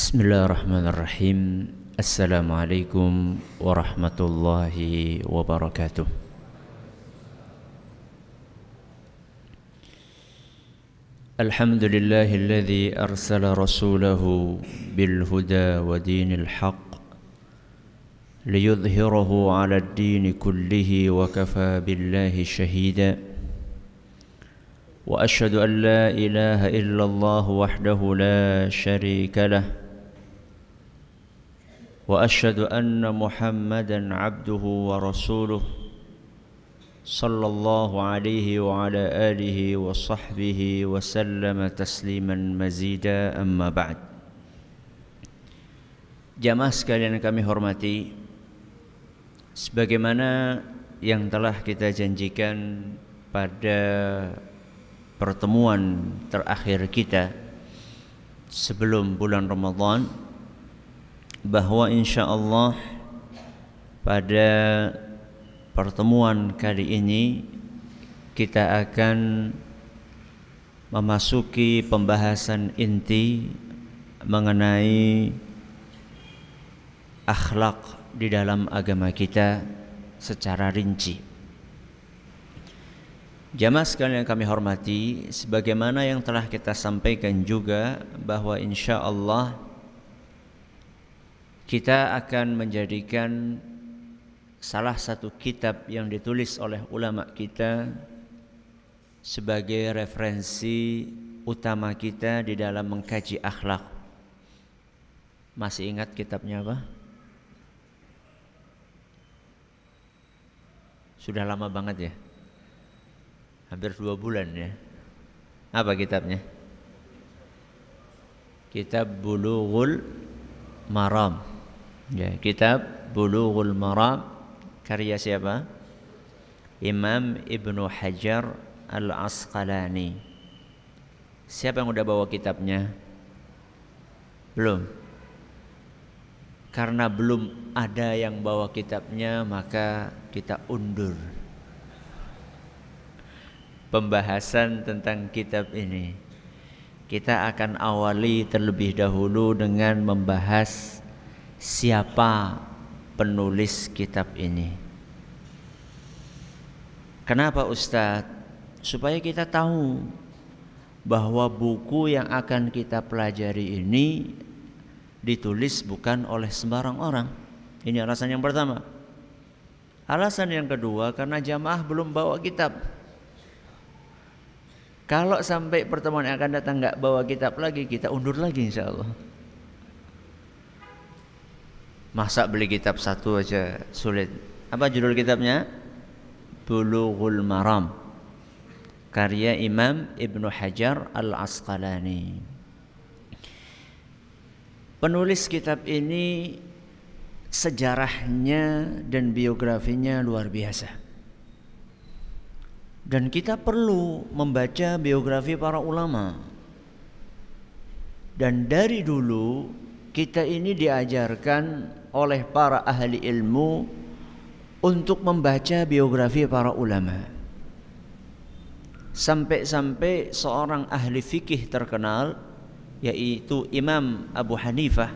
بسم الله الرحمن الرحيم السلام عليكم ورحمة الله وبركاته الحمد لله الذي أرسل رسوله بالهدى ودين الحق ليظهره على الدين كله وكفى بالله شهيدا وأشهد أن لا إله إلا الله وحده لا شريك له واشهد ان محمدا عبده ورسوله صلى الله عليه وعلى اله وصحبه وسلم تسليما مزيدا اما بعد Jamaah sekalian kami hormati Sebagaimana yang telah kita janjikan pada pertemuan terakhir kita sebelum bulan Ramadan bahwa insya Allah pada pertemuan kali ini kita akan memasuki pembahasan inti mengenai akhlak di dalam agama kita secara rinci. Jamaah sekalian yang kami hormati, sebagaimana yang telah kita sampaikan juga bahwa insya Allah kita akan menjadikan salah satu kitab yang ditulis oleh ulama kita sebagai referensi utama kita di dalam mengkaji akhlak. Masih ingat kitabnya apa? Sudah lama banget ya hampir dua bulan ya. Apa kitabnya? Kitab Bulughul Maram. Ya, kitab Bulughul Maram karya siapa? Imam Ibnu Hajar Al-Asqalani. Siapa yang udah bawa kitabnya? Belum. Karena belum ada yang bawa kitabnya, maka kita undur pembahasan tentang kitab ini. Kita akan awali terlebih dahulu dengan membahas siapa penulis kitab ini. Kenapa Ustadz? Supaya kita tahu bahwa buku yang akan kita pelajari ini ditulis bukan oleh sembarang orang. Ini alasan yang pertama. Alasan yang kedua karena jamaah belum bawa kitab. Kalau sampai pertemuan yang akan datang nggak bawa kitab lagi, kita undur lagi insya Allah. Masa beli kitab satu aja sulit. Apa judul kitabnya? Bulughul Maram. Karya Imam Ibnu Hajar Al-Asqalani. Penulis kitab ini sejarahnya dan biografinya luar biasa. Dan kita perlu membaca biografi para ulama. Dan dari dulu kita ini diajarkan oleh para ahli ilmu untuk membaca biografi para ulama. Sampai-sampai seorang ahli fikih terkenal yaitu Imam Abu Hanifah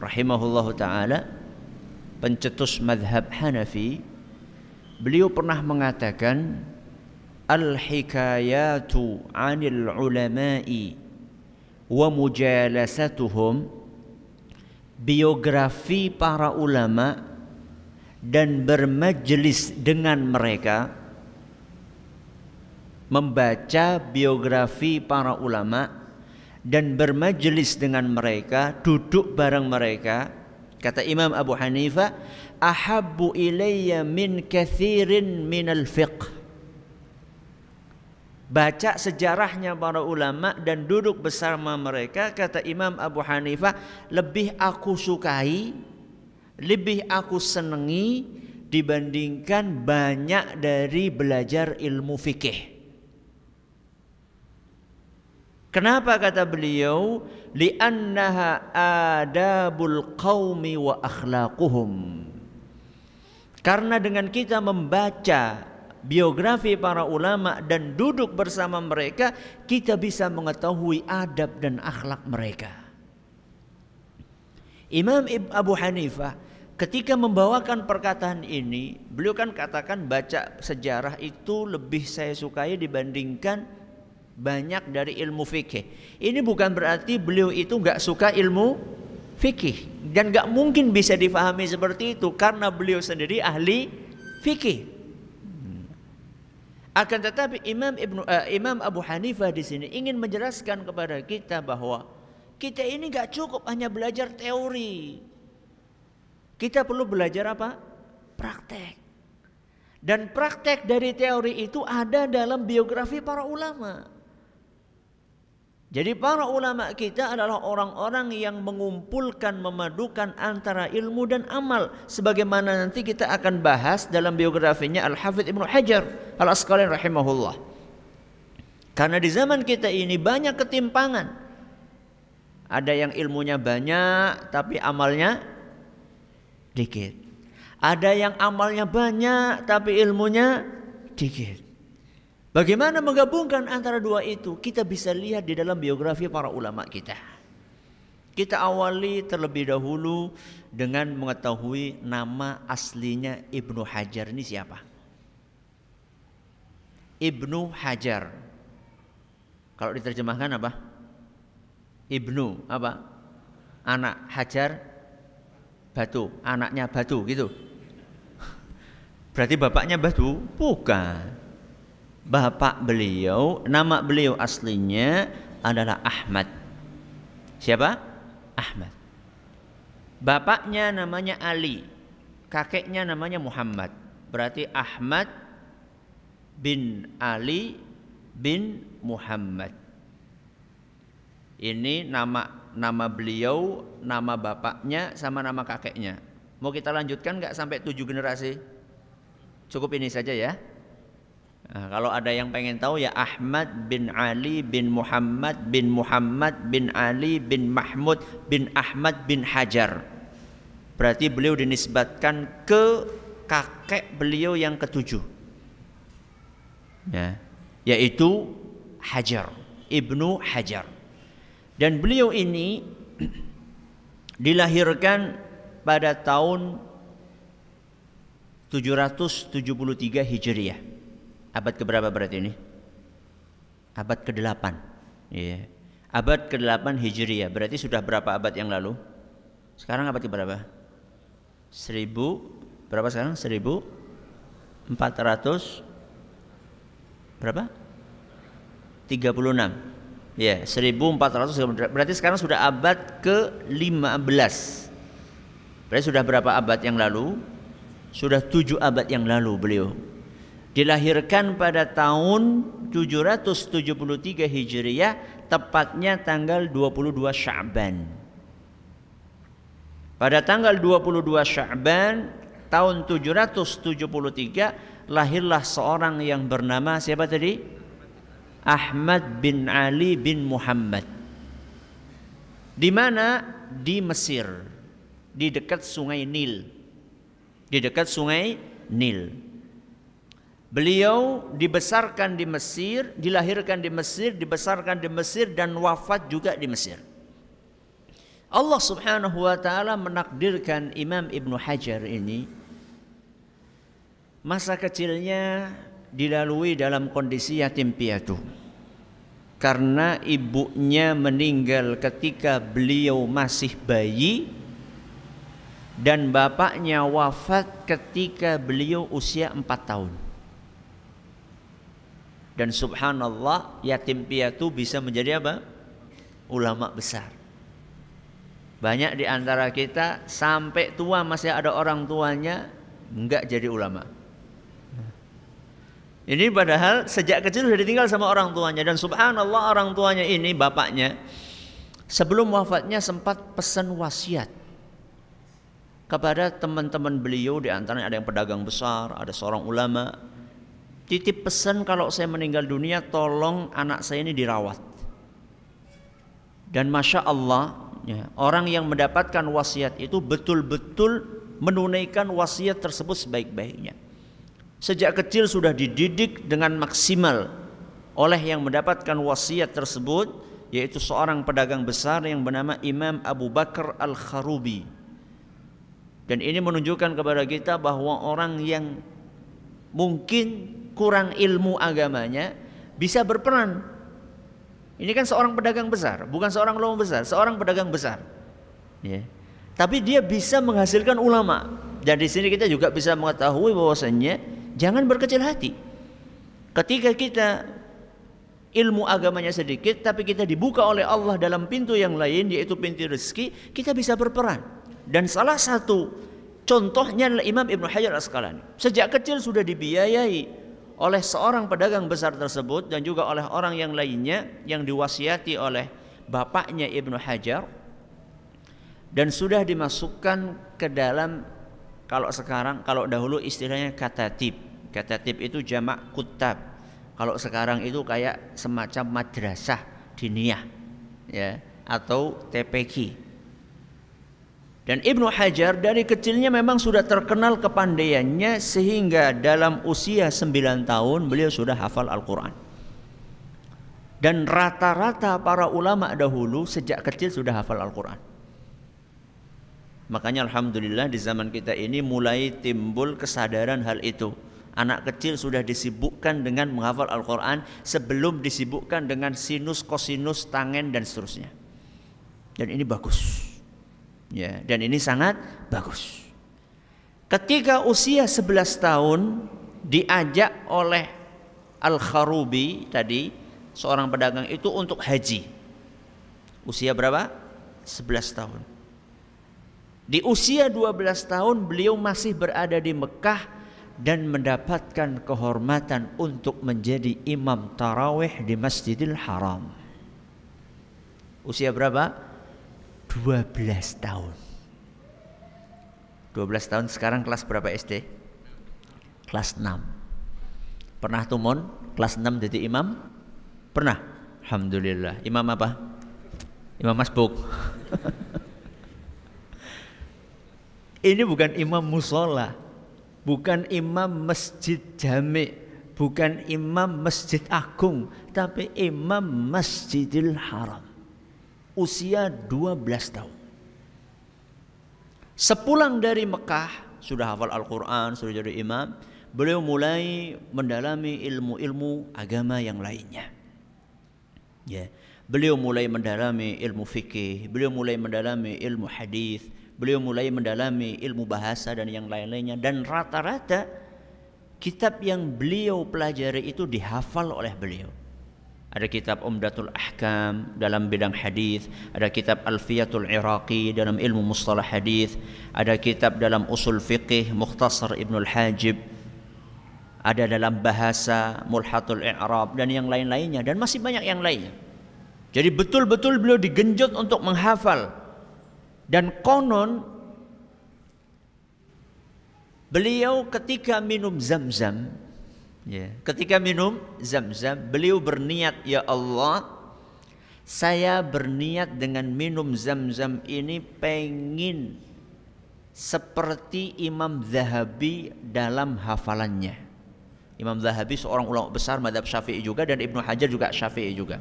rahimahullahu taala pencetus madhab Hanafi beliau pernah mengatakan al-hikayatu 'anil ulama'i wa mujalasatuhum biografi para ulama dan bermajlis dengan mereka membaca biografi para ulama dan bermajlis dengan mereka duduk bareng mereka kata Imam Abu Hanifah ahabbu ilayya min kathirin minal fiqh baca sejarahnya para ulama dan duduk bersama mereka kata Imam Abu Hanifah lebih aku sukai lebih aku senangi dibandingkan banyak dari belajar ilmu fikih. Kenapa kata beliau? Li'annaha adabul qaumi wa akhlaquhum. Karena dengan kita membaca biografi para ulama dan duduk bersama mereka, kita bisa mengetahui adab dan akhlak mereka. Imam Abu Hanifah ketika membawakan perkataan ini, beliau kan katakan baca sejarah itu lebih saya sukai dibandingkan banyak dari ilmu fikih. Ini bukan berarti beliau itu nggak suka ilmu fikih dan nggak mungkin bisa difahami seperti itu karena beliau sendiri ahli fikih. Akan tetapi Imam Ibnu uh, Imam Abu Hanifah di sini ingin menjelaskan kepada kita bahwa kita ini nggak cukup hanya belajar teori. Kita perlu belajar apa? Praktek. Dan praktek dari teori itu ada dalam biografi para ulama. Jadi para ulama kita adalah orang-orang yang mengumpulkan, memadukan antara ilmu dan amal. Sebagaimana nanti kita akan bahas dalam biografinya Al-Hafidh Ibnu Hajar Al-Asqalani rahimahullah. Karena di zaman kita ini banyak ketimpangan. Ada yang ilmunya banyak tapi amalnya dikit. Ada yang amalnya banyak tapi ilmunya dikit. Bagaimana menggabungkan antara dua itu? Kita bisa lihat di dalam biografi para ulama kita. Kita awali terlebih dahulu dengan mengetahui nama aslinya Ibnu Hajar ini siapa? Ibnu Hajar. Kalau diterjemahkan apa? Ibnu apa? Anak Hajar batu, anaknya batu gitu. Berarti bapaknya batu? Bukan bapak beliau, nama beliau aslinya adalah Ahmad. Siapa? Ahmad. Bapaknya namanya Ali, kakeknya namanya Muhammad. Berarti Ahmad bin Ali bin Muhammad. Ini nama nama beliau, nama bapaknya sama nama kakeknya. Mau kita lanjutkan nggak sampai tujuh generasi? Cukup ini saja ya. Nah, kalau ada yang pengen tahu ya Ahmad bin Ali bin Muhammad bin Muhammad bin Ali bin Mahmud bin Ahmad bin Hajar. Berarti beliau dinisbatkan ke kakek beliau yang ketujuh. Ya, yaitu Hajar, Ibnu Hajar. Dan beliau ini dilahirkan pada tahun 773 Hijriah. Abad keberapa berarti ini? Abad ke-8. Iya. Abad ke-8 Hijriah. Berarti sudah berapa abad yang lalu? Sekarang abad keberapa? 1000 berapa sekarang? 1400 berapa? 36. Ya, 1400 berarti sekarang sudah abad ke-15. Berarti sudah berapa abad yang lalu? Sudah tujuh abad yang lalu beliau dilahirkan pada tahun 773 Hijriah tepatnya tanggal 22 Sya'ban. Pada tanggal 22 Sya'ban tahun 773 lahirlah seorang yang bernama siapa tadi? Ahmad bin Ali bin Muhammad. Di mana? Di Mesir, di dekat Sungai Nil. Di dekat Sungai Nil. Beliau dibesarkan di Mesir, dilahirkan di Mesir, dibesarkan di Mesir dan wafat juga di Mesir. Allah Subhanahu wa taala menakdirkan Imam Ibnu Hajar ini masa kecilnya dilalui dalam kondisi yatim piatu. Karena ibunya meninggal ketika beliau masih bayi dan bapaknya wafat ketika beliau usia empat tahun. Dan subhanallah yatim piatu bisa menjadi apa? Ulama besar. Banyak di antara kita sampai tua masih ada orang tuanya enggak jadi ulama. Ini padahal sejak kecil sudah ditinggal sama orang tuanya dan subhanallah orang tuanya ini bapaknya sebelum wafatnya sempat pesan wasiat kepada teman-teman beliau di antaranya ada yang pedagang besar, ada seorang ulama, titip pesan kalau saya meninggal dunia tolong anak saya ini dirawat. Dan masya Allah, ya, orang yang mendapatkan wasiat itu betul-betul menunaikan wasiat tersebut sebaik-baiknya. Sejak kecil sudah dididik dengan maksimal oleh yang mendapatkan wasiat tersebut, yaitu seorang pedagang besar yang bernama Imam Abu Bakar Al-Kharubi. Dan ini menunjukkan kepada kita bahwa orang yang mungkin kurang ilmu agamanya bisa berperan. Ini kan seorang pedagang besar, bukan seorang ulama besar, seorang pedagang besar. Ya. Tapi dia bisa menghasilkan ulama. Dan di sini kita juga bisa mengetahui bahwasannya jangan berkecil hati. Ketika kita ilmu agamanya sedikit tapi kita dibuka oleh Allah dalam pintu yang lain yaitu pintu rezeki kita bisa berperan dan salah satu contohnya adalah Imam Ibnu Hajar Asqalani sejak kecil sudah dibiayai oleh seorang pedagang besar tersebut dan juga oleh orang yang lainnya yang diwasiati oleh bapaknya Ibnu Hajar. Dan sudah dimasukkan ke dalam kalau sekarang kalau dahulu istilahnya katatib. Katatib itu jamak kutab. Kalau sekarang itu kayak semacam madrasah diniyah ya atau TPQ. Dan Ibnu Hajar dari kecilnya memang sudah terkenal kepandaiannya sehingga dalam usia 9 tahun beliau sudah hafal Al-Qur'an. Dan rata-rata para ulama dahulu sejak kecil sudah hafal Al-Qur'an. Makanya alhamdulillah di zaman kita ini mulai timbul kesadaran hal itu Anak kecil sudah disibukkan dengan menghafal Al-Quran sebelum disibukkan dengan sinus, kosinus, tangen dan seterusnya. Dan ini bagus. Ya, dan ini sangat bagus. Ketika usia 11 tahun diajak oleh Al-Kharubi tadi seorang pedagang itu untuk haji. Usia berapa? 11 tahun. Di usia 12 tahun beliau masih berada di Mekah dan mendapatkan kehormatan untuk menjadi imam tarawih di Masjidil Haram. Usia berapa? 12 tahun. 12 tahun sekarang kelas berapa SD? Kelas 6. Pernah tumon kelas 6 jadi imam? Pernah. Alhamdulillah. Imam apa? Imam masbuk. Ini bukan imam musola bukan imam masjid jami, bukan imam masjid agung, tapi imam masjidil haram. Usia 12 tahun. Sepulang dari Mekah, sudah hafal Al-Quran, sudah jadi imam, beliau mulai mendalami ilmu-ilmu agama yang lainnya. Ya, beliau mulai mendalami ilmu fikih, beliau mulai mendalami ilmu hadis, beliau mulai mendalami ilmu bahasa dan yang lain-lainnya dan rata-rata kitab yang beliau pelajari itu dihafal oleh beliau. Ada kitab Umdatul Ahkam dalam bidang hadis, ada kitab Alfiyatul Iraqi dalam ilmu mustalah hadis, ada kitab dalam usul fiqih Mukhtasar Ibnul Hajib, ada dalam bahasa Mulhatul I'rab dan yang lain-lainnya dan masih banyak yang lainnya. Jadi betul-betul beliau digenjot untuk menghafal dan konon beliau ketika minum zam-zam ya, ketika minum zam-zam beliau berniat ya Allah saya berniat dengan minum zam-zam ini pengin seperti Imam Zahabi dalam hafalannya. Imam Zahabi seorang ulama besar madhab syafi'i juga dan Ibnu Hajar juga syafi'i juga.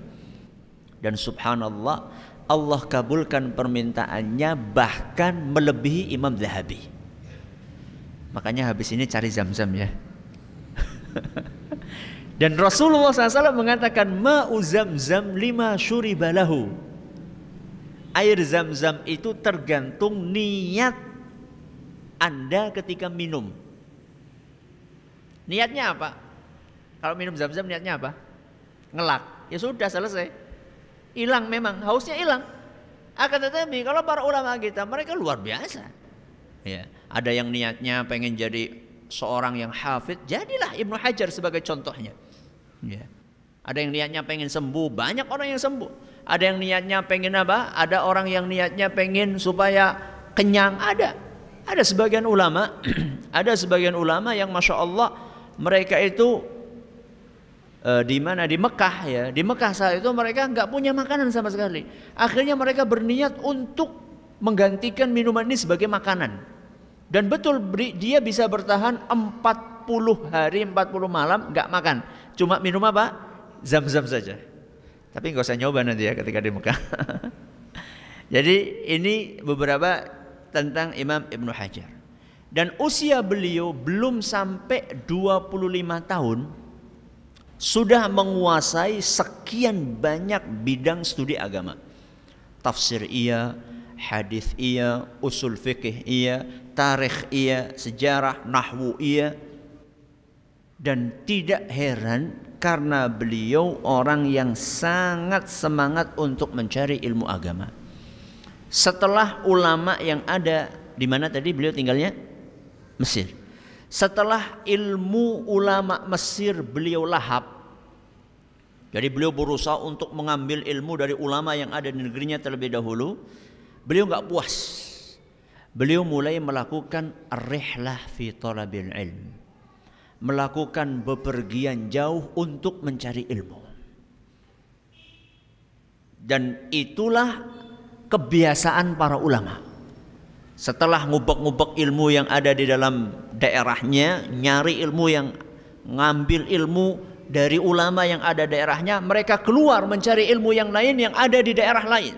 Dan subhanallah Allah kabulkan permintaannya bahkan melebihi Imam Zahabi. Makanya habis ini cari zam-zam ya. Dan Rasulullah SAW mengatakan ma'u zam-zam lima syuribalahu. Air zam-zam itu tergantung niat Anda ketika minum. Niatnya apa? Kalau minum zam-zam niatnya apa? Ngelak. Ya sudah selesai hilang memang hausnya hilang akan tetapi kalau para ulama kita mereka luar biasa ya ada yang niatnya pengen jadi seorang yang hafid jadilah Ibnu Hajar sebagai contohnya. Ya. Ada yang niatnya pengen sembuh banyak orang yang sembuh. Ada yang niatnya pengen apa? Ada orang yang niatnya pengen supaya kenyang ada. Ada sebagian ulama ada sebagian ulama yang masya Allah mereka itu e, di mana? Di Mekah ya. Di Mekah saat itu mereka nggak punya makanan sama sekali. Akhirnya mereka berniat untuk menggantikan minuman ini sebagai makanan dan betul dia bisa bertahan 40 hari 40 malam nggak makan cuma minum apa zam-zam saja Tapi nggak usah nyoba nanti ya ketika di Mekah. Jadi ini beberapa tentang Imam Ibnu Hajar. Dan usia beliau belum sampai 25 tahun sudah menguasai sekian banyak bidang studi agama. Tafsir iya, hadis iya, usul fikih iya, tarikh iya, sejarah, nahwu iya. Dan tidak heran karena beliau orang yang sangat semangat untuk mencari ilmu agama. Setelah ulama yang ada di mana tadi beliau tinggalnya? Mesir. Setelah ilmu ulama Mesir beliau lahap, jadi beliau berusaha untuk mengambil ilmu dari ulama yang ada di negerinya terlebih dahulu. Beliau nggak puas. Beliau mulai melakukan rihlah fi talabil ilm. Melakukan bepergian jauh untuk mencari ilmu. Dan itulah kebiasaan para ulama setelah ngubek-ngubek ilmu yang ada di dalam daerahnya, nyari ilmu yang ngambil ilmu dari ulama yang ada daerahnya, mereka keluar mencari ilmu yang lain yang ada di daerah lain.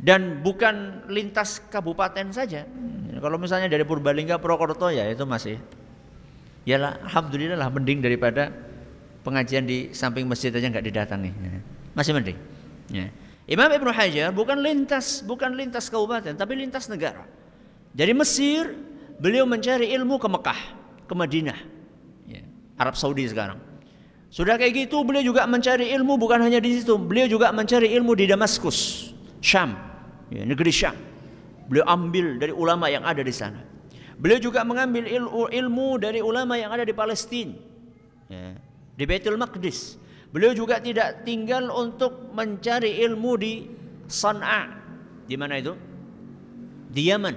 Dan bukan lintas kabupaten saja. Kalau misalnya dari Purbalingga Purwokerto ya itu masih ya lah, alhamdulillah lah mending daripada pengajian di samping masjid aja nggak didatangi. Masih mending. Ya. Imam Ibnu Hajar bukan lintas, bukan lintas kabupaten, tapi lintas negara. Dari Mesir, beliau mencari ilmu ke Mekah, ke Madinah, ya, Arab Saudi sekarang. Sudah kayak gitu, beliau juga mencari ilmu bukan hanya di situ, beliau juga mencari ilmu di Damaskus, Syam, ya, negeri Syam. Beliau ambil dari ulama yang ada di sana. Beliau juga mengambil ilmu, dari ulama yang ada di Palestina, ya, di Baitul Maqdis. Beliau juga tidak tinggal untuk mencari ilmu di Sana'a. Di mana itu? Di Yaman.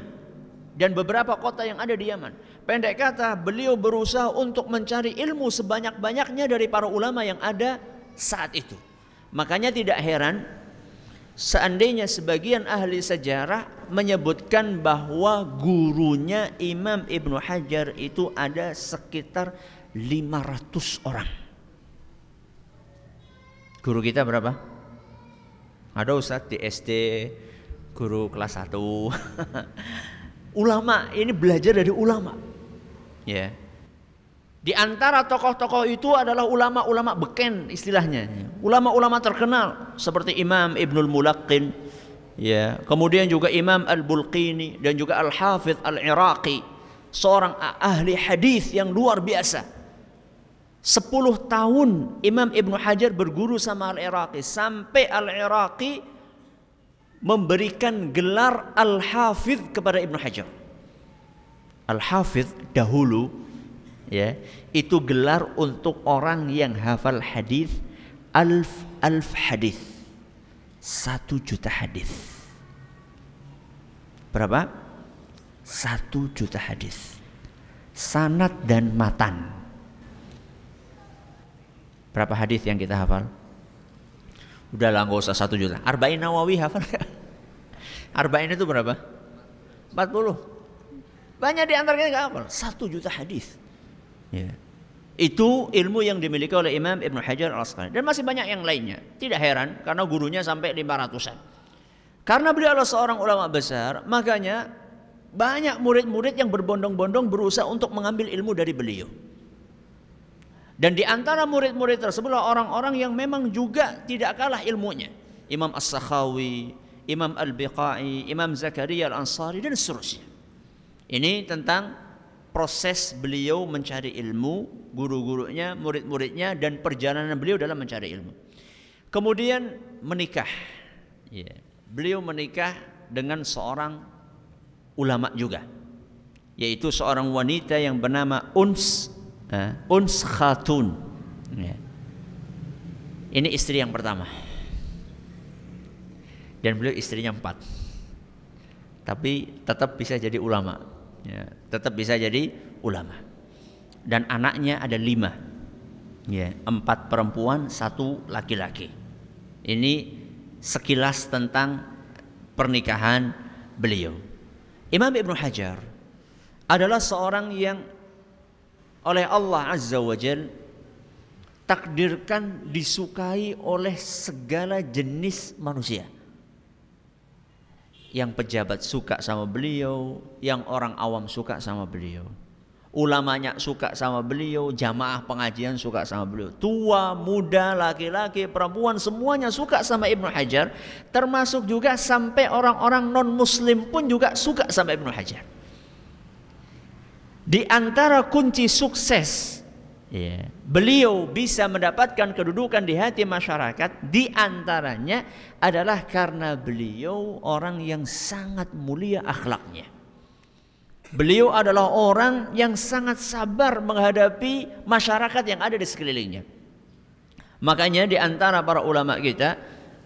Dan beberapa kota yang ada di Yaman. Pendek kata, beliau berusaha untuk mencari ilmu sebanyak-banyaknya dari para ulama yang ada saat itu. Makanya tidak heran seandainya sebagian ahli sejarah menyebutkan bahwa gurunya Imam Ibnu Hajar itu ada sekitar 500 orang. Guru kita berapa? Ada Ustadz di SD, guru kelas 1. ulama, ini belajar dari ulama. Ya. Di antara tokoh-tokoh itu adalah ulama-ulama beken istilahnya. Ulama-ulama terkenal seperti Imam Ibnul Mulaqqin, ya. Kemudian juga Imam Al-Bulqini dan juga Al-Hafidh Al-Iraqi, seorang ahli hadis yang luar biasa. Sepuluh tahun Imam Ibnu Hajar berguru sama Al-Iraqi sampai Al-Iraqi memberikan gelar Al-Hafidh kepada Ibnu Hajar. Al-Hafidh dahulu ya, itu gelar untuk orang yang hafal hadis alf alf hadis. Satu juta hadis. Berapa? Satu juta hadis. Sanat dan matan Berapa hadis yang kita hafal? Udah lah nggak usah satu juta. Arba'in Nawawi hafal? Arba'in itu berapa? 40. Banyak di antaranya nggak hafal. Satu juta hadis. Ya. Itu ilmu yang dimiliki oleh Imam Ibn Hajar al Asqalani dan masih banyak yang lainnya. Tidak heran karena gurunya sampai 500-an. Karena beliau adalah seorang ulama besar, makanya banyak murid-murid yang berbondong-bondong berusaha untuk mengambil ilmu dari beliau. Dan di antara murid-murid tersebut orang-orang yang memang juga tidak kalah ilmunya. Imam As-Sakhawi, Imam Al-Biqai, Imam Zakaria Al-Ansari dan seterusnya. Ini tentang proses beliau mencari ilmu, guru-gurunya, murid-muridnya dan perjalanan beliau dalam mencari ilmu. Kemudian menikah. Ya. Beliau menikah dengan seorang ulama juga. Yaitu seorang wanita yang bernama Uns uh, Uns Khatun. Ya. Ini istri yang pertama. Dan beliau istrinya empat. Tapi tetap bisa jadi ulama. Ya, tetap bisa jadi ulama. Dan anaknya ada lima. Ya, empat perempuan, satu laki-laki. Ini sekilas tentang pernikahan beliau. Imam Ibn Hajar adalah seorang yang oleh Allah Azza wa Jal takdirkan disukai oleh segala jenis manusia. Yang pejabat suka sama beliau, yang orang awam suka sama beliau. Ulamanya suka sama beliau, jamaah pengajian suka sama beliau. Tua, muda, laki-laki, perempuan semuanya suka sama Ibnu Hajar, termasuk juga sampai orang-orang non-muslim pun juga suka sama Ibnu Hajar. Di antara kunci sukses ya, beliau bisa mendapatkan kedudukan di hati masyarakat di antaranya adalah karena beliau orang yang sangat mulia akhlaknya. Beliau adalah orang yang sangat sabar menghadapi masyarakat yang ada di sekelilingnya. Makanya di antara para ulama kita,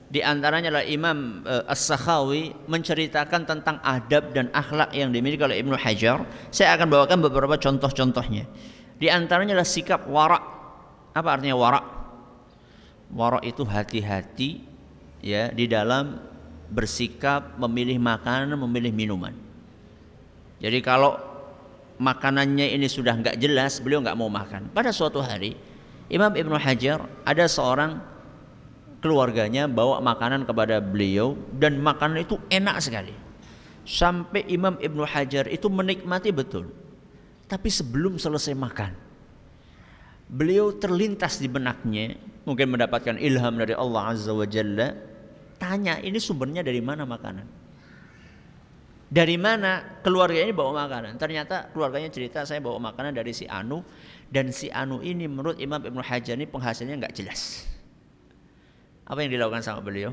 di antaranya adalah Imam uh, As-Sakhawi menceritakan tentang adab dan akhlak yang dimiliki oleh Ibnu Hajar. Saya akan bawakan beberapa contoh-contohnya. Di antaranya adalah sikap warak. Apa artinya warak? Warak itu hati-hati ya di dalam bersikap memilih makanan, memilih minuman. Jadi kalau makanannya ini sudah nggak jelas, beliau nggak mau makan. Pada suatu hari, Imam Ibnu Hajar ada seorang keluarganya bawa makanan kepada beliau dan makanan itu enak sekali. Sampai Imam Ibnu Hajar itu menikmati betul. Tapi sebelum selesai makan, beliau terlintas di benaknya, mungkin mendapatkan ilham dari Allah Azza wa Jalla, tanya ini sumbernya dari mana makanan? Dari mana keluarga ini bawa makanan? Ternyata keluarganya cerita saya bawa makanan dari si Anu dan si Anu ini menurut Imam Ibnu Hajar ini penghasilnya nggak jelas. Apa yang dilakukan sama beliau?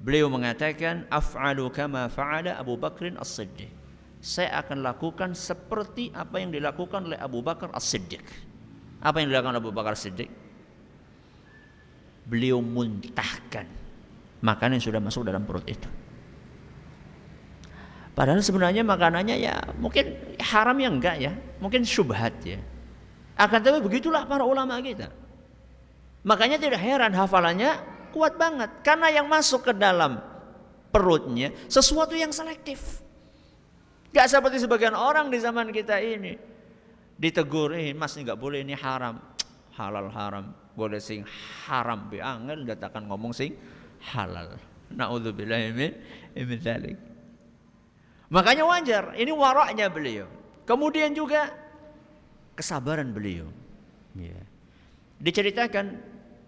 Beliau mengatakan af'alu kama fa'ala Abu Bakrin As-Siddiq saya akan lakukan seperti apa yang dilakukan oleh Abu Bakar As-Siddiq. Apa yang dilakukan Abu Bakar As-Siddiq? Beliau muntahkan makanan yang sudah masuk dalam perut itu. Padahal sebenarnya makanannya ya mungkin haram ya enggak ya, mungkin syubhat ya. Akan tapi begitulah para ulama kita. Makanya tidak heran hafalannya kuat banget karena yang masuk ke dalam perutnya sesuatu yang selektif. Gak seperti sebagian orang di zaman kita ini. Ditegur, eh mas ini gak boleh ini haram. Halal haram. Boleh sing haram. Biangel datakan ngomong sing halal. Na'udzubillah min min Makanya wajar, ini waraknya beliau. Kemudian juga kesabaran beliau. Ya. Diceritakan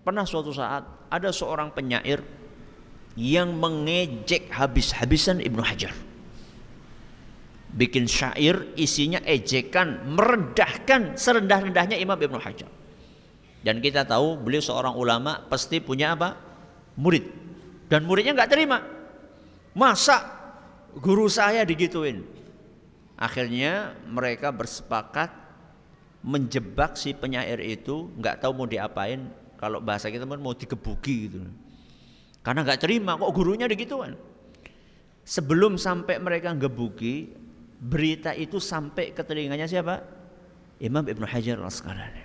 pernah suatu saat ada seorang penyair yang mengejek habis-habisan Ibnu Hajar bikin syair isinya ejekan merendahkan serendah-rendahnya Imam Ibnu Hajar. Dan kita tahu beliau seorang ulama pasti punya apa? Murid. Dan muridnya nggak terima. Masa guru saya digituin? Akhirnya mereka bersepakat menjebak si penyair itu nggak tahu mau diapain. Kalau bahasa kita mau digebuki gitu. Karena nggak terima kok gurunya digituan? Sebelum sampai mereka ngebuki berita itu sampai ke telinganya siapa? Imam Ibnu Hajar al Asqalani.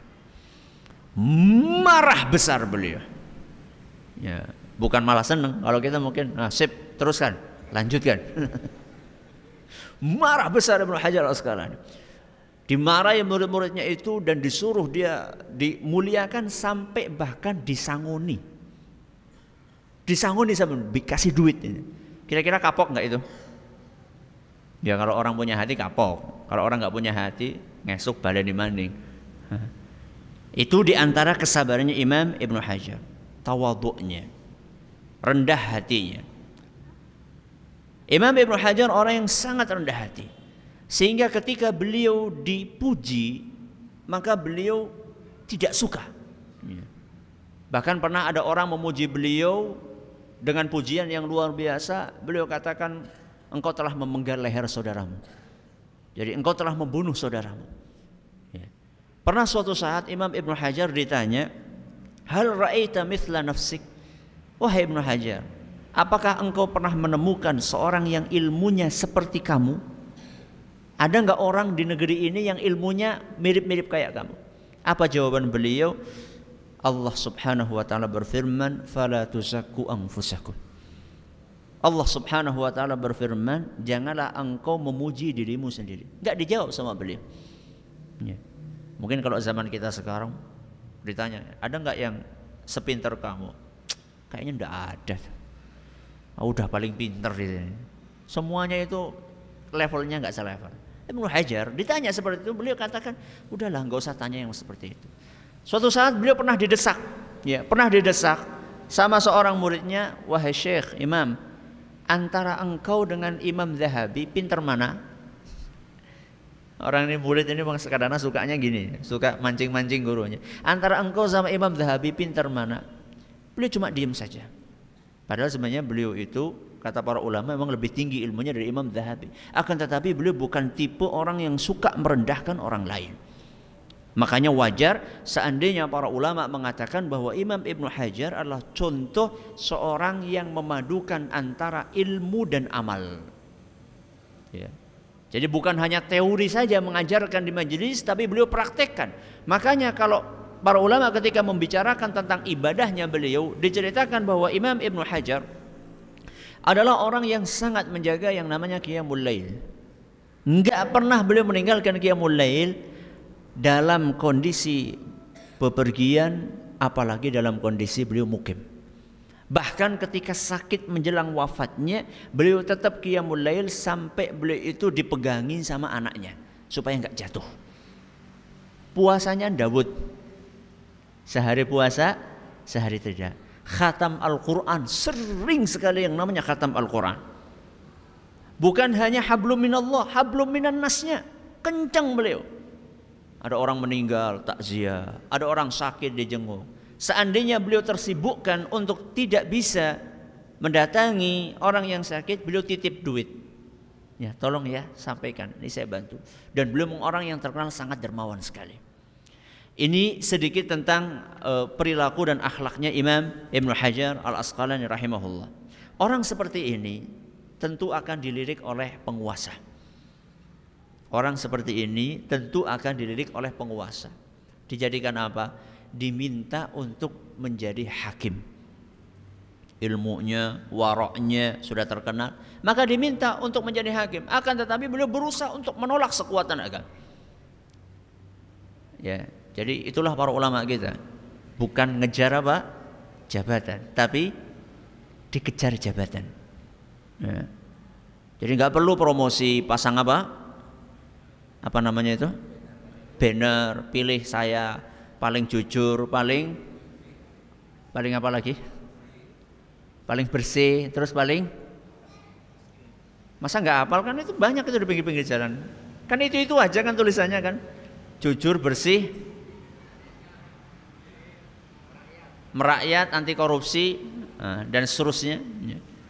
Marah besar beliau. Ya, bukan malah seneng. Kalau kita mungkin nah, sip, teruskan, lanjutkan. Marah besar Ibnu Hajar al Asqalani. Dimarahi murid-muridnya itu dan disuruh dia dimuliakan sampai bahkan disangoni. Disangoni sama dikasih duit. Kira-kira kapok nggak itu? Ya kalau orang punya hati kapok, kalau orang nggak punya hati ngesuk di maning. Itu di antara kesabarannya Imam Ibnu Hajar, tawaduknya, rendah hatinya. Imam Ibnu Hajar orang yang sangat rendah hati, sehingga ketika beliau dipuji, maka beliau tidak suka. Ya. Bahkan pernah ada orang memuji beliau dengan pujian yang luar biasa, beliau katakan engkau telah memenggal leher saudaramu. Jadi engkau telah membunuh saudaramu. Ya. Pernah suatu saat Imam Ibn Hajar ditanya, Hal ra'aita mithla nafsik? Wahai Ibn Hajar, apakah engkau pernah menemukan seorang yang ilmunya seperti kamu? Ada nggak orang di negeri ini yang ilmunya mirip-mirip kayak kamu? Apa jawaban beliau? Allah Subhanahu wa taala berfirman, "Fala tuzakku anfusakum." Allah Subhanahu wa taala berfirman, "Janganlah engkau memuji dirimu sendiri." Enggak dijawab sama beliau. Ya. Mungkin kalau zaman kita sekarang Ditanya, ada nggak yang sepinter kamu? Kayaknya ndak ada. Oh, udah paling pinter ini. Semuanya itu levelnya nggak selevel. Ibnu Hajar ditanya seperti itu, beliau katakan, udahlah nggak usah tanya yang seperti itu. Suatu saat beliau pernah didesak, ya pernah didesak sama seorang muridnya, wahai Syekh Imam, antara engkau dengan Imam Zahabi pinter mana? Orang ini murid ini memang kadang sukanya gini, suka mancing-mancing gurunya. Antara engkau sama Imam Zahabi pinter mana? Beliau cuma diem saja. Padahal sebenarnya beliau itu kata para ulama memang lebih tinggi ilmunya dari Imam Zahabi. Akan tetapi beliau bukan tipe orang yang suka merendahkan orang lain. Makanya wajar seandainya para ulama mengatakan bahwa Imam Ibnu Hajar adalah contoh seorang yang memadukan antara ilmu dan amal. Ya. Jadi bukan hanya teori saja mengajarkan di majelis tapi beliau praktekkan. Makanya kalau para ulama ketika membicarakan tentang ibadahnya beliau diceritakan bahwa Imam Ibnu Hajar adalah orang yang sangat menjaga yang namanya qiyamul lail. Enggak pernah beliau meninggalkan qiyamul lail dalam kondisi bepergian apalagi dalam kondisi beliau mukim. Bahkan ketika sakit menjelang wafatnya, beliau tetap qiyamul lail sampai beliau itu dipegangin sama anaknya supaya nggak jatuh. Puasanya Dawud. Sehari puasa, sehari tidak. Khatam Al-Quran, sering sekali yang namanya khatam Al-Quran. Bukan hanya hablum minallah, hablum minan nasnya. Kencang beliau. Ada orang meninggal, takziah. Ada orang sakit dijenguk Seandainya beliau tersibukkan untuk tidak bisa mendatangi orang yang sakit, beliau titip duit. Ya, tolong ya sampaikan, ini saya bantu. Dan beliau orang yang terkenal sangat dermawan sekali. Ini sedikit tentang uh, perilaku dan akhlaknya Imam Ibn Hajar Al-Asqalani rahimahullah. Orang seperti ini tentu akan dilirik oleh penguasa. Orang seperti ini tentu akan dilirik oleh penguasa. Dijadikan apa? diminta untuk menjadi hakim. Ilmunya, waroknya sudah terkenal, maka diminta untuk menjadi hakim. Akan tetapi beliau berusaha untuk menolak sekuat tenaga. Ya, jadi itulah para ulama kita. Bukan ngejar apa? Jabatan, tapi dikejar jabatan. Ya. Jadi nggak perlu promosi pasang apa? Apa namanya itu? Banner, pilih saya paling jujur, paling paling apa lagi? Paling bersih, terus paling Masa nggak hafal kan itu banyak itu di pinggir-pinggir jalan. Kan itu itu aja kan tulisannya kan. Jujur, bersih, merakyat, anti korupsi nah, dan seterusnya.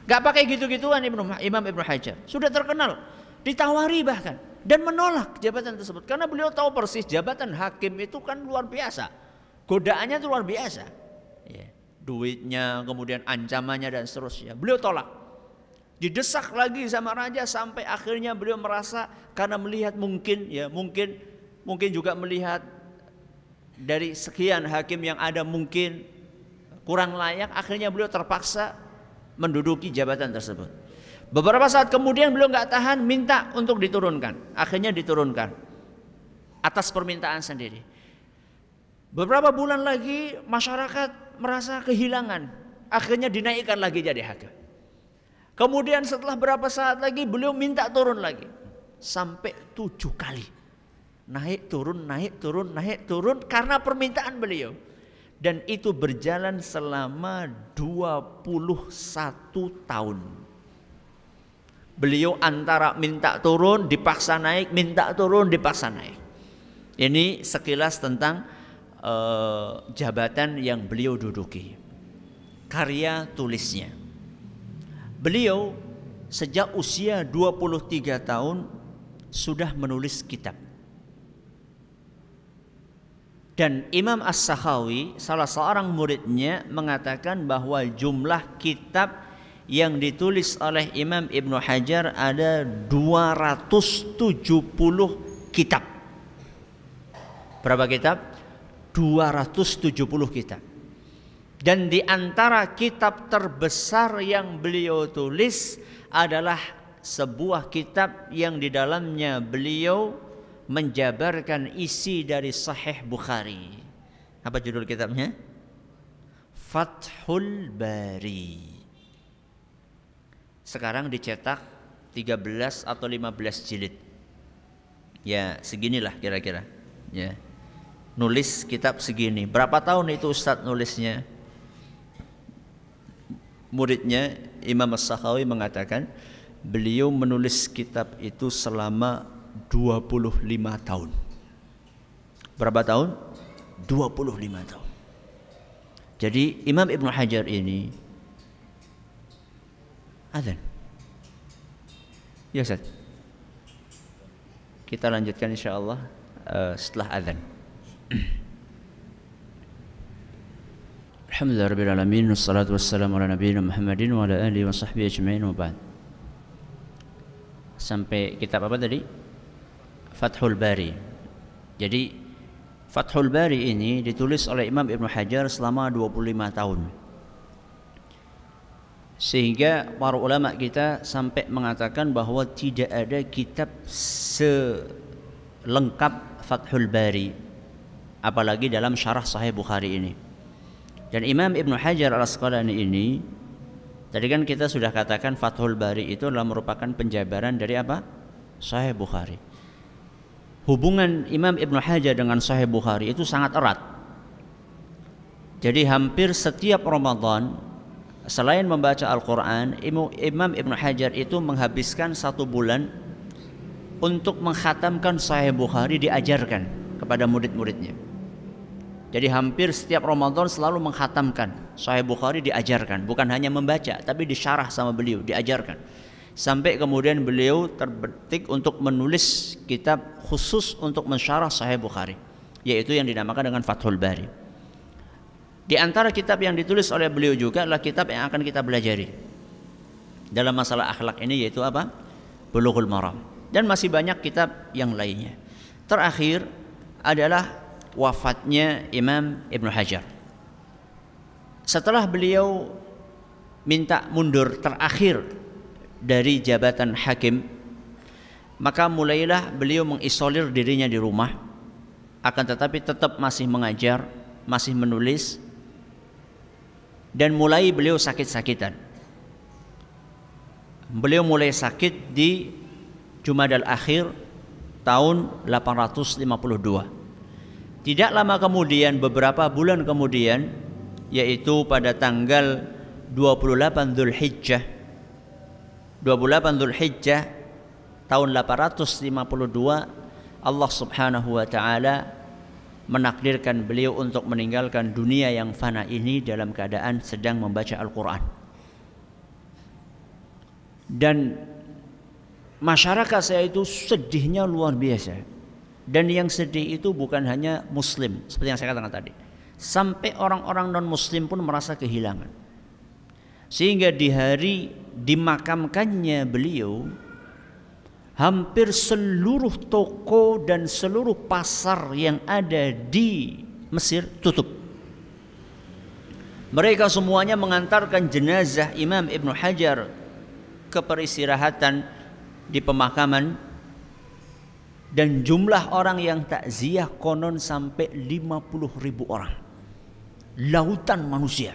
Gak pakai gitu-gituan Imam Ibnu Hajar. Sudah terkenal, ditawari bahkan dan menolak jabatan tersebut. Karena beliau tahu persis jabatan hakim itu kan luar biasa. Godaannya itu luar biasa. Ya, duitnya kemudian ancamannya dan seterusnya. Beliau tolak. Didesak lagi sama raja sampai akhirnya beliau merasa karena melihat mungkin ya mungkin mungkin juga melihat dari sekian hakim yang ada mungkin kurang layak akhirnya beliau terpaksa menduduki jabatan tersebut Beberapa saat kemudian beliau nggak tahan minta untuk diturunkan. Akhirnya diturunkan atas permintaan sendiri. Beberapa bulan lagi masyarakat merasa kehilangan. Akhirnya dinaikkan lagi jadi hakim. Kemudian setelah berapa saat lagi beliau minta turun lagi. Sampai tujuh kali. Naik turun, naik turun, naik turun karena permintaan beliau. Dan itu berjalan selama 21 tahun. Beliau antara minta turun, dipaksa naik, minta turun, dipaksa naik. Ini sekilas tentang uh, jabatan yang beliau duduki. Karya tulisnya. Beliau sejak usia 23 tahun sudah menulis kitab. Dan Imam As-Sakhawi salah seorang muridnya mengatakan bahwa jumlah kitab yang ditulis oleh Imam Ibnu Hajar ada 270 kitab. Berapa kitab? 270 kitab. Dan di antara kitab terbesar yang beliau tulis adalah sebuah kitab yang di dalamnya beliau menjabarkan isi dari Sahih Bukhari. Apa judul kitabnya? Fathul Bari. Sekarang dicetak 13 atau 15 jilid. Ya, seginilah kira-kira. Ya. Nulis kitab segini. Berapa tahun itu Ustadz nulisnya? Muridnya Imam As-Sakhawi mengatakan beliau menulis kitab itu selama 25 tahun. Berapa tahun? 25 tahun. Jadi Imam Ibn Hajar ini azan. Ya Ustaz. Kita lanjutkan insyaallah uh, setelah azan. Alhamdulillah rabbil alamin wassalatu wassalamu ala nabiyina Muhammadin wa ala alihi wa sahbihi ajma'in wa ba'd. Sampai kitab apa tadi? Fathul Bari. Jadi Fathul Bari ini ditulis oleh Imam Ibn Hajar selama 25 tahun. Sehingga para ulama kita sampai mengatakan bahwa tidak ada kitab selengkap Fathul Bari apalagi dalam syarah Sahih Bukhari ini. Dan Imam Ibn Hajar Al-Asqalani ini tadi kan kita sudah katakan Fathul Bari itu adalah merupakan penjabaran dari apa? Sahih Bukhari hubungan Imam Ibn Hajar dengan Sahih Bukhari itu sangat erat. Jadi hampir setiap Ramadan selain membaca Al-Quran, Imam Ibn Hajar itu menghabiskan satu bulan untuk menghatamkan Sahih Bukhari diajarkan kepada murid-muridnya. Jadi hampir setiap Ramadan selalu menghatamkan Sahih Bukhari diajarkan, bukan hanya membaca, tapi disyarah sama beliau, diajarkan sampai kemudian beliau terbetik untuk menulis kitab khusus untuk mensyarah Sahih Bukhari yaitu yang dinamakan dengan Fathul Bari. Di antara kitab yang ditulis oleh beliau juga adalah kitab yang akan kita belajari dalam masalah akhlak ini yaitu apa? Bulughul Maram dan masih banyak kitab yang lainnya. Terakhir adalah wafatnya Imam Ibn Hajar. Setelah beliau minta mundur terakhir dari jabatan hakim maka mulailah beliau mengisolir dirinya di rumah akan tetapi tetap masih mengajar masih menulis dan mulai beliau sakit-sakitan. Beliau mulai sakit di Jumadal Akhir tahun 852 tidak lama kemudian beberapa bulan kemudian yaitu pada tanggal 28 Zulhijjah 28 Dzulhijjah tahun 852 Allah Subhanahu wa taala menakdirkan beliau untuk meninggalkan dunia yang fana ini dalam keadaan sedang membaca Al-Qur'an. Dan masyarakat saya itu sedihnya luar biasa. Dan yang sedih itu bukan hanya muslim seperti yang saya katakan tadi. Sampai orang-orang non muslim pun merasa kehilangan. Sehingga di hari dimakamkannya beliau hampir seluruh toko dan seluruh pasar yang ada di Mesir tutup. Mereka semuanya mengantarkan jenazah Imam Ibn Hajar ke peristirahatan di pemakaman dan jumlah orang yang takziah konon sampai 50 ribu orang. Lautan manusia.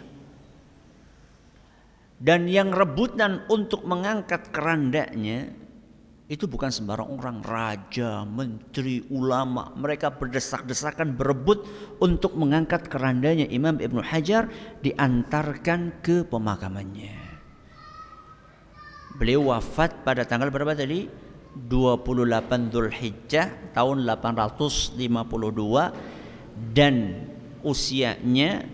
Dan yang rebutan untuk mengangkat kerandanya itu bukan sembarang orang, raja, menteri, ulama. Mereka berdesak-desakan berebut untuk mengangkat kerandanya Imam Ibn Hajar diantarkan ke pemakamannya. Beliau wafat pada tanggal berapa tadi? 28 Hijjah tahun 852 dan usianya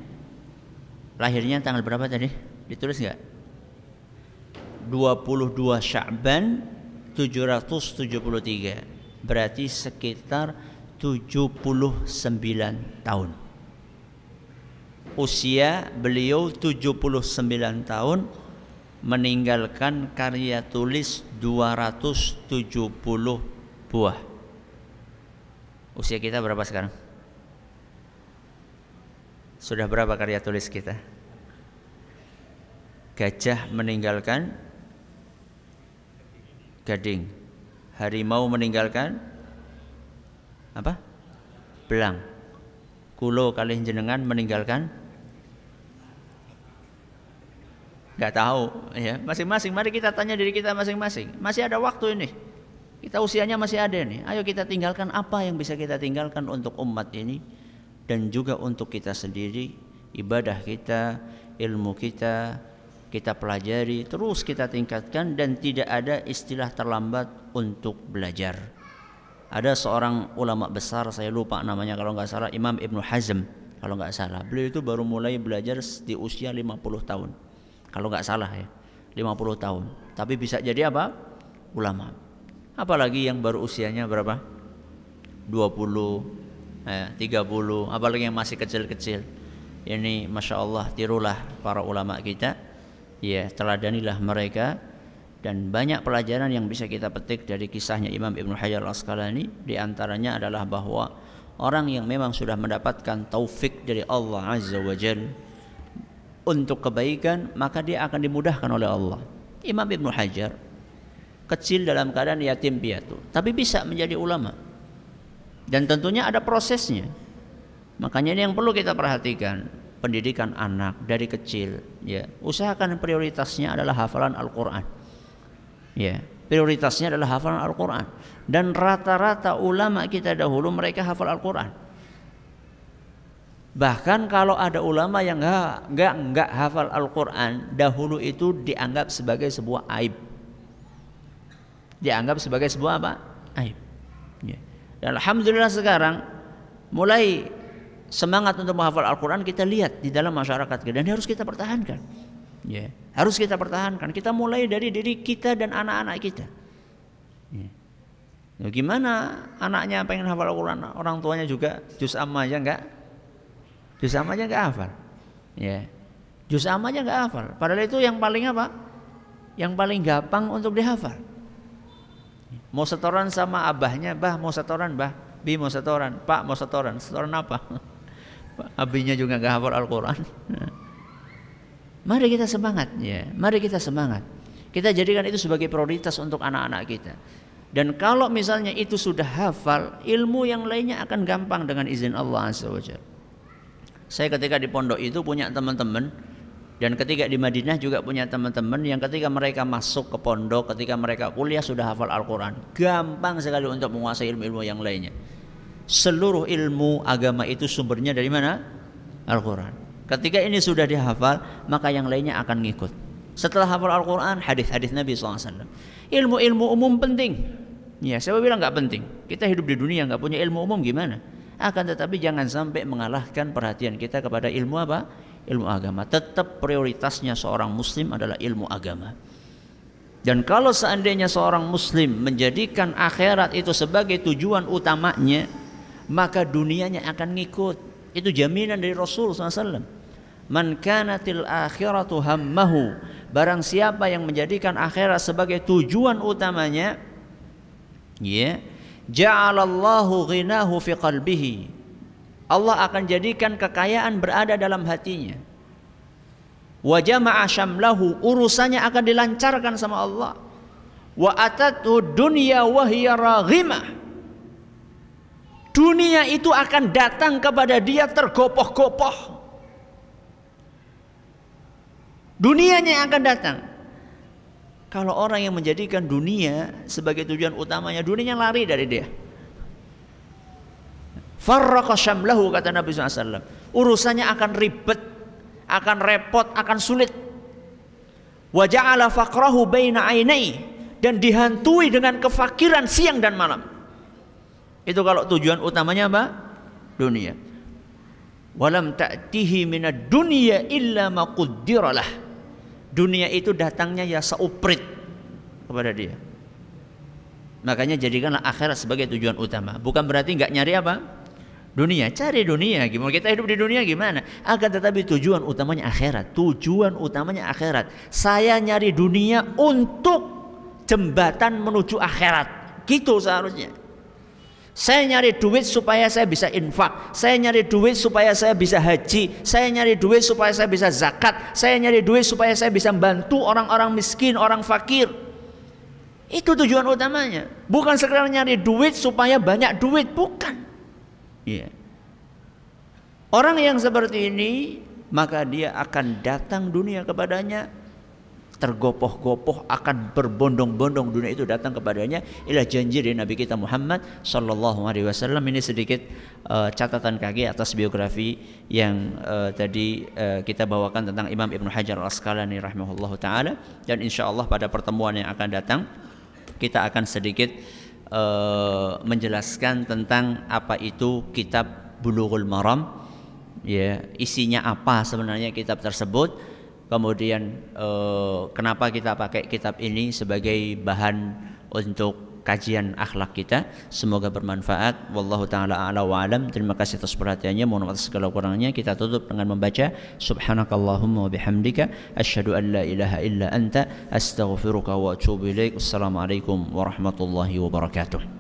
lahirnya tanggal berapa tadi? Ditulis nggak? 22 Sya'ban 773 berarti sekitar 79 tahun. Usia beliau 79 tahun meninggalkan karya tulis 270 buah. Usia kita berapa sekarang? Sudah berapa karya tulis kita? Gajah meninggalkan gading. Harimau meninggalkan apa? Belang. kulo kali jenengan meninggalkan nggak tahu ya masing-masing mari kita tanya diri kita masing-masing masih ada waktu ini kita usianya masih ada nih ayo kita tinggalkan apa yang bisa kita tinggalkan untuk umat ini dan juga untuk kita sendiri ibadah kita ilmu kita kita pelajari terus kita tingkatkan dan tidak ada istilah terlambat untuk belajar. Ada seorang ulama besar saya lupa namanya kalau nggak salah Imam Ibnu Hazm kalau nggak salah. Beliau itu baru mulai belajar di usia 50 tahun. Kalau nggak salah ya 50 tahun. Tapi bisa jadi apa? Ulama. Apalagi yang baru usianya berapa? 20 eh, 30 apalagi yang masih kecil-kecil. Ini masya Allah tirulah para ulama kita ya teladanilah mereka dan banyak pelajaran yang bisa kita petik dari kisahnya Imam Ibn Hajar Al-Asqalani di antaranya adalah bahwa orang yang memang sudah mendapatkan taufik dari Allah Azza wa Jalla untuk kebaikan maka dia akan dimudahkan oleh Allah. Imam Ibnu Hajar kecil dalam keadaan yatim piatu tapi bisa menjadi ulama. Dan tentunya ada prosesnya. Makanya ini yang perlu kita perhatikan, pendidikan anak dari kecil ya. Usahakan prioritasnya adalah hafalan Al-Qur'an. Ya, prioritasnya adalah hafalan Al-Qur'an. Dan rata-rata ulama kita dahulu mereka hafal Al-Qur'an Bahkan kalau ada ulama yang enggak enggak, enggak hafal Al-Quran, dahulu itu dianggap sebagai sebuah aib. Dianggap sebagai sebuah apa? Aib. Ya. Dan Alhamdulillah sekarang mulai semangat untuk menghafal Al-Quran kita lihat di dalam masyarakat kita dan harus kita pertahankan. Ya. Harus kita pertahankan. Kita mulai dari diri kita dan anak-anak kita. Ya. Ya, gimana anaknya pengen hafal Al-Quran, orang tuanya juga juz amma aja enggak Juz aja nggak hafal. Ya. Juz aja nggak hafal. Padahal itu yang paling apa? Yang paling gampang untuk dihafal. Mau setoran sama abahnya, bah mau setoran, bah, bi mau setoran, pak mau setoran, setoran apa? Abinya juga nggak hafal Al-Quran. Mari kita semangat, ya. Mari kita semangat. Kita jadikan itu sebagai prioritas untuk anak-anak kita. Dan kalau misalnya itu sudah hafal, ilmu yang lainnya akan gampang dengan izin Allah Azza. Saya ketika di pondok itu punya teman-teman dan ketika di Madinah juga punya teman-teman yang ketika mereka masuk ke pondok, ketika mereka kuliah sudah hafal Al-Quran. Gampang sekali untuk menguasai ilmu-ilmu yang lainnya. Seluruh ilmu agama itu sumbernya dari mana? Al-Quran. Ketika ini sudah dihafal, maka yang lainnya akan ngikut. Setelah hafal Al-Quran, hadis-hadis Nabi SAW. Ilmu-ilmu umum penting. Ya, saya bilang nggak penting. Kita hidup di dunia nggak punya ilmu umum gimana? akan tetapi jangan sampai mengalahkan perhatian kita kepada ilmu apa? Ilmu agama. Tetap prioritasnya seorang muslim adalah ilmu agama. Dan kalau seandainya seorang muslim menjadikan akhirat itu sebagai tujuan utamanya, maka dunianya akan ngikut. Itu jaminan dari Rasul SAW. Man kanatil akhiratu hammahu. Barang siapa yang menjadikan akhirat sebagai tujuan utamanya, ya, ja'alallahu ghinahu fi qalbihi. Allah akan jadikan kekayaan berada dalam hatinya. Wa jama'a syamlahu urusannya akan dilancarkan sama Allah. Wa atatu dunya wa hiya raghimah. Dunia itu akan datang kepada dia tergopoh-gopoh. Dunianya yang akan datang. Kalau orang yang menjadikan dunia sebagai tujuan utamanya, dunianya lari dari dia. Farraqa syamlahu kata Nabi SAW. Urusannya akan ribet, akan repot, akan sulit. Wa ja'ala faqrahu baina ainai dan dihantui dengan kefakiran siang dan malam. Itu kalau tujuan utamanya apa? Dunia. Walam ta'tihi minad dunya illa ma qaddiralah dunia itu datangnya ya seuprit kepada dia. Makanya jadikanlah akhirat sebagai tujuan utama. Bukan berarti nggak nyari apa? Dunia, cari dunia. Gimana kita hidup di dunia gimana? Akan tetapi tujuan utamanya akhirat. Tujuan utamanya akhirat. Saya nyari dunia untuk jembatan menuju akhirat. Gitu seharusnya. Saya nyari duit supaya saya bisa infak. Saya nyari duit supaya saya bisa haji. Saya nyari duit supaya saya bisa zakat. Saya nyari duit supaya saya bisa bantu orang-orang miskin, orang fakir. Itu tujuan utamanya. Bukan sekedar nyari duit supaya banyak duit, bukan. Yeah. Orang yang seperti ini maka dia akan datang dunia kepadanya tergopoh-gopoh akan berbondong-bondong dunia itu datang kepadanya. Ila janji dari Nabi kita Muhammad sallallahu alaihi wasallam. Ini sedikit uh, catatan kaki atas biografi yang uh, tadi uh, kita bawakan tentang Imam Ibnu Hajar Al-Asqalani rahimahullahu taala. Dan insyaallah pada pertemuan yang akan datang kita akan sedikit uh, menjelaskan tentang apa itu kitab Bulughul Maram. Ya isinya apa sebenarnya kitab tersebut kemudian eh, kenapa kita pakai kitab ini sebagai bahan untuk kajian akhlak kita? Semoga bermanfaat. Wallahu taala ala wa alam. Terima kasih atas perhatiannya. Mohon maaf segala kurangnya. Kita tutup dengan membaca subhanakallahumma wa bihamdika asyhadu an la ilaha illa anta astaghfiruka wa atubu ilaik. Assalamualaikum warahmatullahi wabarakatuh